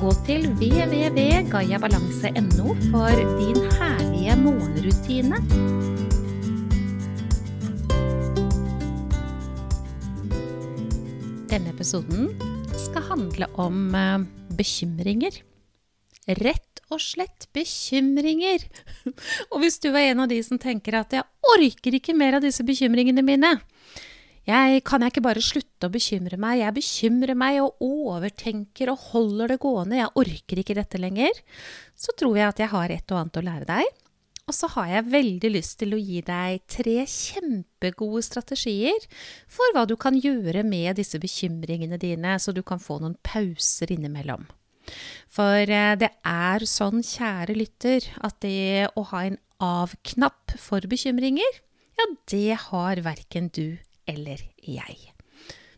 Gå til www.gayabalanse.no for din herlige morgenrutine. Denne episoden skal handle om eh, bekymringer. Rett og slett bekymringer. Og hvis du er en av de som tenker at 'jeg orker ikke mer av disse bekymringene mine', jeg kan jeg ikke bare slutte å bekymre meg? Jeg bekymrer meg og overtenker og holder det gående. Jeg orker ikke dette lenger. Så tror jeg at jeg har et og annet å lære deg. Og så har jeg veldig lyst til å gi deg tre kjempegode strategier for hva du kan gjøre med disse bekymringene dine, så du kan få noen pauser innimellom. For eh, det er sånn, kjære lytter, at det å ha en av-knapp for bekymringer, ja, det har verken du eller jeg.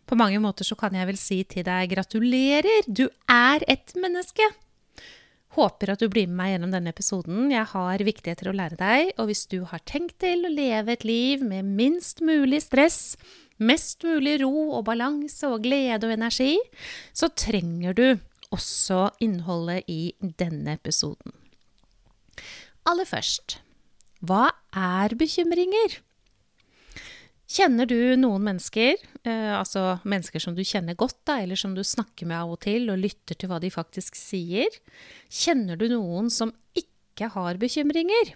På mange måter så kan jeg vel si til deg gratulerer, du er et menneske! Håper at du blir med meg gjennom denne episoden. Jeg har viktigheter å lære deg, og hvis du har tenkt til å leve et liv med minst mulig stress, mest mulig ro og balanse og glede og energi, så trenger du også innholdet i denne episoden. Aller først, hva er bekymringer? Kjenner du noen mennesker, eh, altså mennesker som du kjenner godt, da, eller som du snakker med av og til og lytter til hva de faktisk sier? Kjenner du noen som ikke har bekymringer?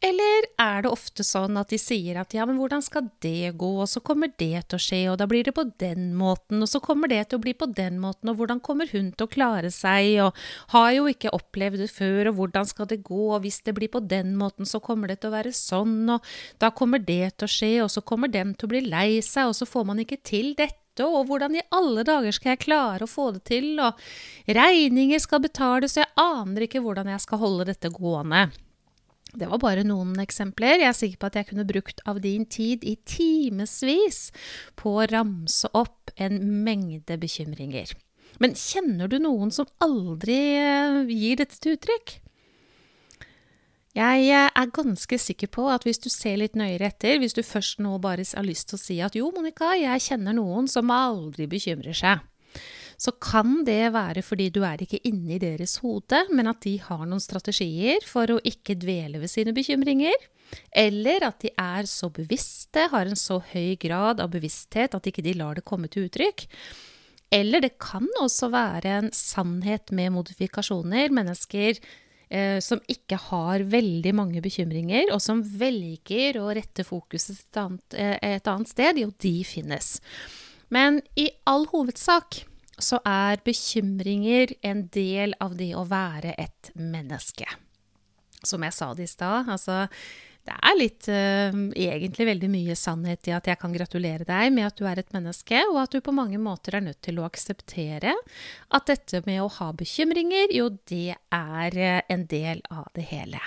Eller er det ofte sånn at de sier at ja, men hvordan skal det gå, og så kommer det til å skje, og da blir det på den måten, og så kommer det til å bli på den måten, og hvordan kommer hun til å klare seg, og har jo ikke opplevd det før, og hvordan skal det gå, og hvis det blir på den måten, så kommer det til å være sånn, og da kommer det til å skje, og så kommer den til å bli lei seg, og så får man ikke til dette og hvordan i alle dager skal jeg klare å få det til, og regninger skal betales, og jeg aner ikke hvordan jeg skal holde dette gående. Det var bare noen eksempler. Jeg er sikker på at jeg kunne brukt av din tid i timevis på å ramse opp en mengde bekymringer. Men kjenner du noen som aldri eh, gir dette til uttrykk? Jeg eh, er ganske sikker på at hvis du ser litt nøyere etter, hvis du først nå bare har lyst til å si at jo, Monica, jeg kjenner noen som aldri bekymrer seg, så kan det være fordi du er ikke inne i deres hode, men at de har noen strategier for å ikke dvele ved sine bekymringer. Eller at de er så bevisste, har en så høy grad av bevissthet at ikke de lar det komme til uttrykk. Eller det kan også være en sannhet med modifikasjoner. Mennesker eh, som ikke har veldig mange bekymringer, og som velger å rette fokuset et annet, eh, et annet sted, jo, de finnes. Men i all hovedsak så er bekymringer en del av det å være et menneske. Som jeg sa det i stad, altså det er litt uh, egentlig veldig mye sannhet i at jeg kan gratulere deg med at du er et menneske, og at du på mange måter er nødt til å akseptere at dette med å ha bekymringer, jo, det er uh, en del av det hele.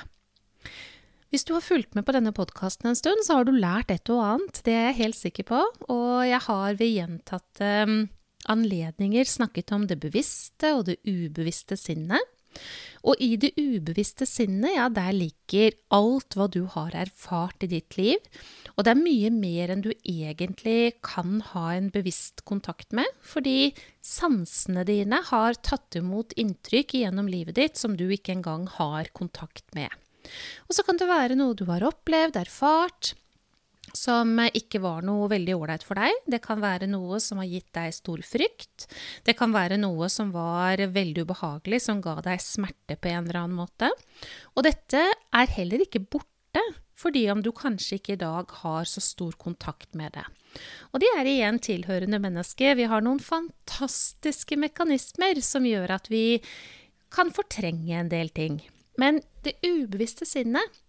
Hvis du har fulgt med på denne podkasten en stund, så har du lært et og annet. Det er jeg helt sikker på. Og jeg har ved gjentatte um, anledninger snakket om det bevisste og det ubevisste sinnet. Og i det ubevisste sinnet, ja, der ligger alt hva du har erfart i ditt liv. Og det er mye mer enn du egentlig kan ha en bevisst kontakt med, fordi sansene dine har tatt imot inntrykk gjennom livet ditt som du ikke engang har kontakt med. Og så kan det være noe du har opplevd, erfart, som ikke var noe veldig ålreit for deg. Det kan være noe som har gitt deg stor frykt. Det kan være noe som var veldig ubehagelig, som ga deg smerte på en eller annen måte. Og dette er heller ikke borte, fordi om du kanskje ikke i dag har så stor kontakt med det. Og de er igjen tilhørende mennesker. Vi har noen fantastiske mekanismer som gjør at vi kan fortrenge en del ting. Men det ubevisste sinnet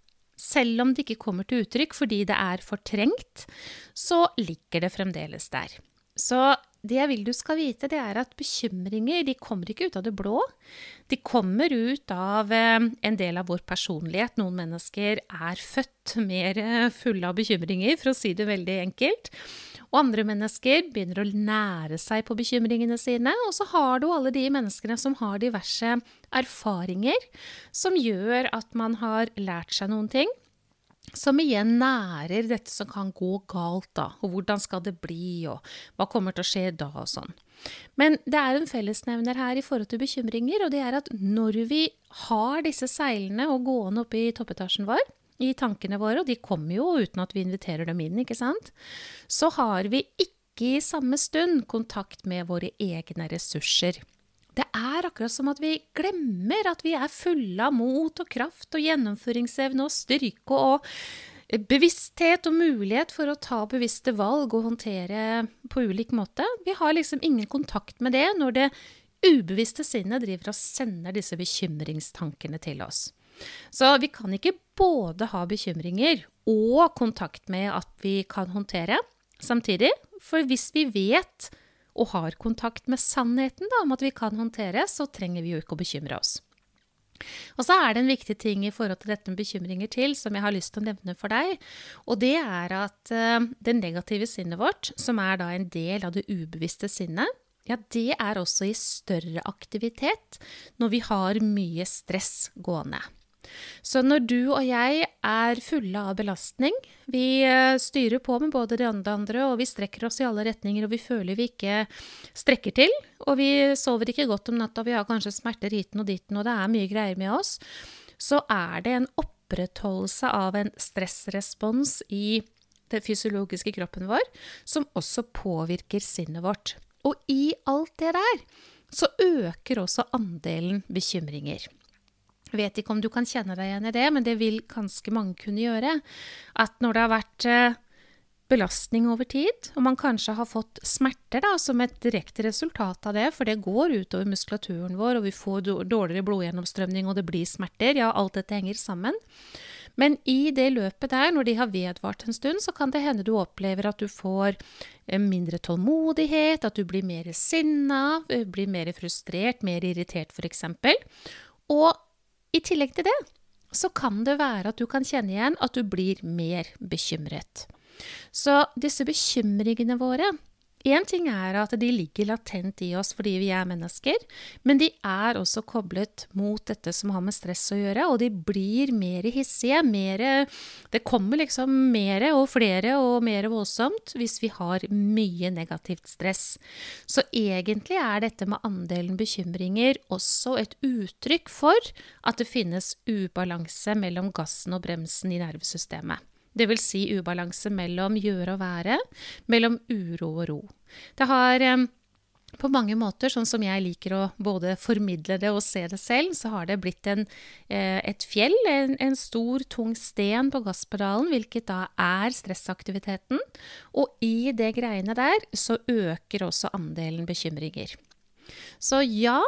selv om det ikke kommer til uttrykk fordi det er fortrengt, så ligger det fremdeles der. Så det jeg vil du skal vite, det er at bekymringer de kommer ikke ut av det blå. De kommer ut av eh, en del av vår personlighet. Noen mennesker er født mer eh, fulle av bekymringer, for å si det veldig enkelt. Og andre mennesker begynner å nære seg på bekymringene sine. Og så har du alle de menneskene som har diverse erfaringer som gjør at man har lært seg noen ting som igjen nærer dette som kan gå galt, da. Og hvordan skal det bli, og hva kommer til å skje da, og sånn. Men det er en fellesnevner her i forhold til bekymringer, og det er at når vi har disse seilene og gående oppe i toppetasjen vår, i tankene våre, og de kommer jo uten at vi inviterer dem inn, ikke sant, så har vi ikke i samme stund kontakt med våre egne ressurser. Det er akkurat som at vi glemmer at vi er fulle av mot og kraft og gjennomføringsevne og styrke og bevissthet og mulighet for å ta bevisste valg og håndtere på ulik måte. Vi har liksom ingen kontakt med det når det ubevisste sinnet driver og sender disse bekymringstankene til oss. Så vi kan ikke både ha bekymringer og kontakt med at vi kan håndtere samtidig. For hvis vi vet og har kontakt med sannheten da, om at vi kan håndtere, så trenger vi jo ikke å bekymre oss. Og så er det en viktig ting i forhold til dette med bekymringer til, som jeg har lyst til å nevne for deg. Og det er at uh, det negative sinnet vårt, som er da en del av det ubevisste sinnet, ja, det er også i større aktivitet når vi har mye stress gående. Så når du og jeg er fulle av belastning, vi eh, styrer på med både det andre og vi strekker oss i alle retninger, og vi føler vi ikke strekker til, og vi sover ikke godt om natta, vi har kanskje smerter hiten og ditten, og det er mye greier med oss, så er det en opprettholdelse av en stressrespons i den fysiologiske kroppen vår, som også påvirker sinnet vårt. Og i alt det der så øker også andelen bekymringer. Jeg vet ikke om du kan kjenne deg igjen i det, men det vil ganske mange kunne gjøre. At når det har vært eh, belastning over tid, og man kanskje har fått smerter da, som et direkte resultat av det, for det går utover muskulaturen vår, og vi får dårligere blodgjennomstrømning, og det blir smerter, ja, alt dette henger sammen. Men i det løpet der, når de har vedvart en stund, så kan det hende du opplever at du får eh, mindre tålmodighet, at du blir mer sinna, eh, blir mer frustrert, mer irritert f.eks. Og i tillegg til det så kan det være at du kan kjenne igjen at du blir mer bekymret. Så disse bekymringene våre Én ting er at de ligger latent i oss fordi vi er mennesker, men de er også koblet mot dette som har med stress å gjøre, og de blir mer hissige. Mer, det kommer liksom mer og flere og mer voldsomt hvis vi har mye negativt stress. Så egentlig er dette med andelen bekymringer også et uttrykk for at det finnes ubalanse mellom gassen og bremsen i nervesystemet. Dvs. Si ubalanse mellom gjøre og være, mellom uro og ro. Det har eh, på mange måter, sånn som jeg liker å både formidle det og se det selv, så har det blitt en, eh, et fjell, en, en, stor, tung sten på gasspedalen, hvilket da er stressaktiviteten. Og i det greiene der så øker også andelen bekymringer. Så ja,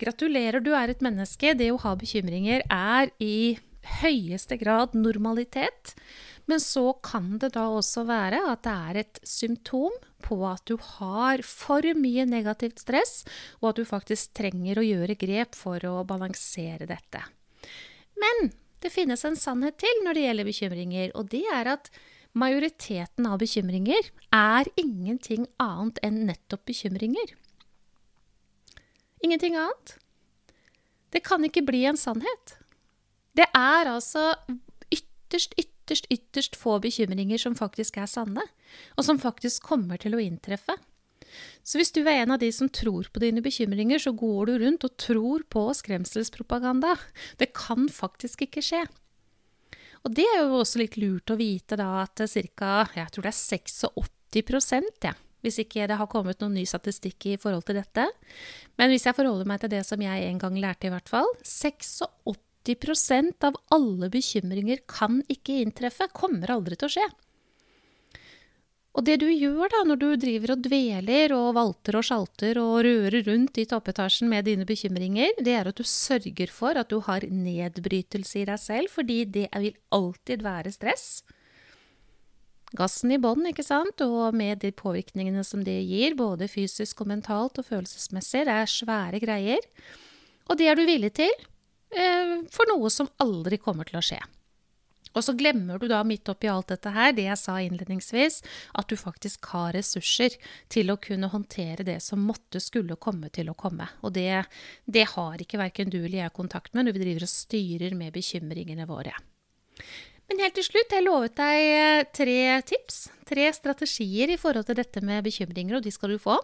gratulerer, du er et menneske. Det å ha bekymringer er i høyeste grad normalitet. Men så kan det da også være at det er et symptom på at du har for mye negativt stress, og at du faktisk trenger å gjøre grep for å balansere dette. Men det finnes en sannhet til når det gjelder bekymringer, og det er at majoriteten av bekymringer er ingenting annet enn nettopp bekymringer. Ingenting annet. Det kan ikke bli en sannhet. Det er altså ytterst, ytterst ytterst, ytterst få bekymringer som faktisk er sanne, og som faktisk kommer til å inntreffe. Så hvis du er en av de som tror på dine bekymringer, så går du rundt og tror på skremselspropaganda. Det kan faktisk ikke skje. Og det er jo også litt lurt å vite da at ca. jeg tror det er 86% ja, hvis ikke det har kommet noen ny statistikk i forhold til dette. Men hvis jeg forholder meg til det som jeg en gang lærte, i hvert fall 86 80% av alle bekymringer kan ikke inntreffe, kommer aldri til å skje. Og det du gjør da når du driver og dveler og valter og sjalter og rører rundt i toppetasjen med dine bekymringer, det er at du sørger for at du har nedbrytelse i deg selv, fordi det vil alltid være stress. gassen i bånn, ikke sant, og med de påvirkningene som det gir, både fysisk og mentalt og følelsesmessig. Det er svære greier. Og det er du villig til for noe som aldri kommer til å skje. Og så glemmer du da midt oppi alt dette her, det jeg sa innledningsvis, at du faktisk har ressurser til å kunne håndtere det som måtte skulle komme til å komme. Og det, det har ikke verken du eller jeg kontakt med når vi driver og styrer med bekymringene våre. Men helt til slutt, jeg lovet deg eh, tre tips, tre strategier i forhold til dette med bekymringer, og de skal du få.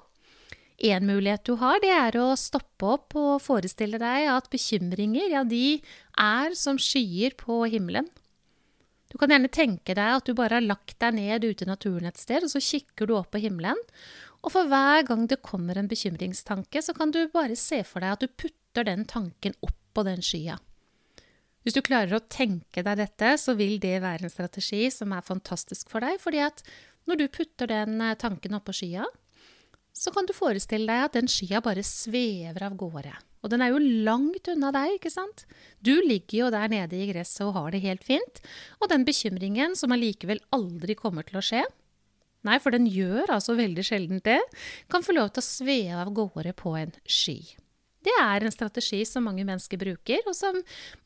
En mulighet du har, det er å stoppe opp og forestille deg at bekymringer, ja, de er som skyer på himmelen. Du kan gjerne tenke deg at du bare har lagt deg ned ute i naturen et sted, og så kikker du opp på himmelen. Og for hver gang det kommer en bekymringstanke, så kan du bare se for deg at du putter den tanken opp på den skya. Hvis du klarer å tenke deg dette, så vil det være en strategi som er fantastisk for deg. fordi at når du putter den eh, tanken oppå skya, så kan du forestille deg at den skya bare svever av gårde. Og den er jo langt unna deg, ikke sant? Du ligger jo der nede i gresset og har det helt fint. Og den bekymringen, som allikevel aldri kommer til å skje, nei, for den gjør altså veldig sjelden det, kan få lov til å sveve av gårde på en sky. Det er en strategi som mange mennesker bruker, og som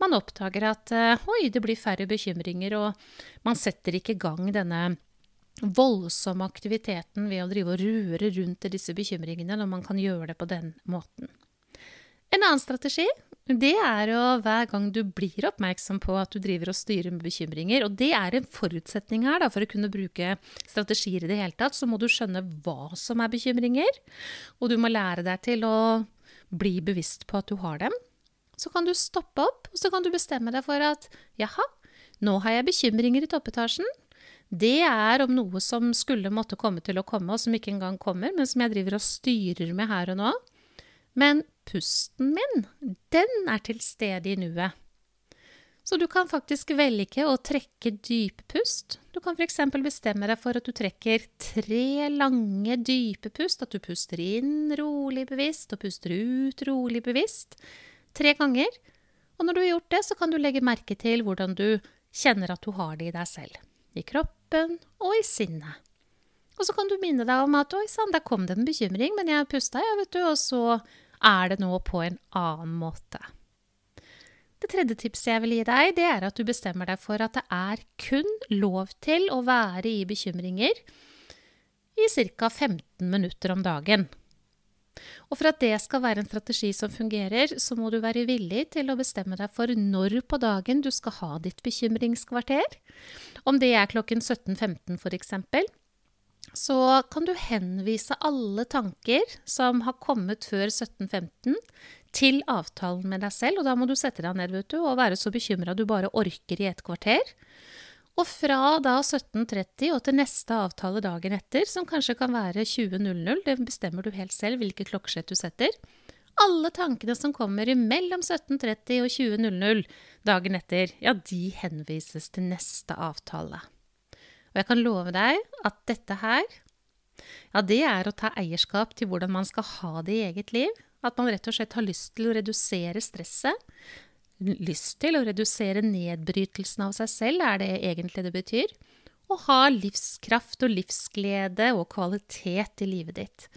man oppdager at uh, oi, det blir færre bekymringer, og man setter ikke i gang denne voldsomme aktiviteten ved å drive og rure rundt disse bekymringene når man kan gjøre det på den måten. En annen strategi det er å hver gang du blir oppmerksom på at du driver og styrer med bekymringer, og det er en forutsetning her da, for å kunne bruke strategier i det hele tatt, så må du skjønne hva som er bekymringer, og du må lære deg til å bli bevisst på at du har dem, så kan du stoppe opp, og så kan du bestemme deg for at jaha, nå har jeg bekymringer i toppetasjen. Det er om noe som skulle måtte komme til å komme, og som ikke engang kommer, men som jeg driver og styrer med her og nå. Men pusten min, den er til stede i nuet. Så du kan faktisk velge å trekke dype pust. Du kan f.eks. bestemme deg for at du trekker tre lange, dype pust. At du puster inn rolig bevisst og puster ut rolig bevisst. Tre ganger. Og når du har gjort det, så kan du legge merke til hvordan du kjenner at du har det i deg selv. I kroppen og i sinnet. Og så kan du minne deg om at 'oi sann, der kom det en bekymring', men jeg pusta, ja, vet du, og så er det nå på en annen måte. Det tredje tipset jeg vil gi deg, det er at du bestemmer deg for at det er kun lov til å være i bekymringer i ca. 15 minutter om dagen. Og for at det skal være en strategi som fungerer, så må du være villig til å bestemme deg for når på dagen du skal ha ditt bekymringskvarter. Om det er klokken 17.15 f.eks., så kan du henvise alle tanker som har kommet før 17.15, til avtalen med deg selv. Og da må du sette deg ned vet du, og være så bekymra du bare orker i et kvarter. Og fra da 17.30 og til neste avtale dagen etter, som kanskje kan være 20.00, det bestemmer du helt selv hvilket klokkeslett du setter. Alle tankene som kommer mellom 17.30 og 20.00 dagen etter, ja, de henvises til neste avtale. Og jeg kan love deg at dette her, ja, det er å ta eierskap til hvordan man skal ha det i eget liv. At man rett og slett har lyst til å redusere stresset. Lyst til å redusere nedbrytelsen av seg selv, er det egentlig det betyr. Å ha livskraft og livsglede og kvalitet i livet ditt.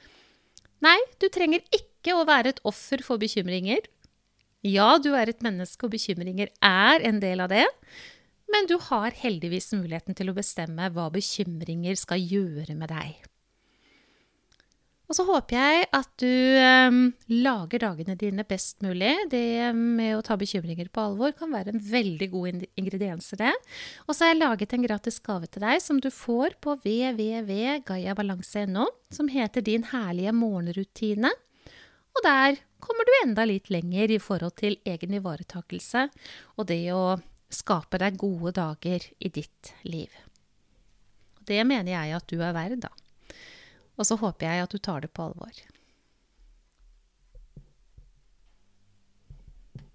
Nei, du trenger ikke å være et offer for bekymringer. Ja, du er et menneske, og bekymringer er en del av det. Men du har heldigvis muligheten til å bestemme hva bekymringer skal gjøre med deg. Og så håper jeg at du um, lager dagene dine best mulig. Det med å ta bekymringer på alvor kan være en veldig god ingrediens i det. Og så har jeg laget en gratis gave til deg som du får på www.gayabalanse.no, som heter Din herlige morgenrutine. Og der kommer du enda litt lenger i forhold til egen ivaretakelse og det å skape deg gode dager i ditt liv. Det mener jeg at du er verd, da. Og så håper jeg at du tar det på alvor.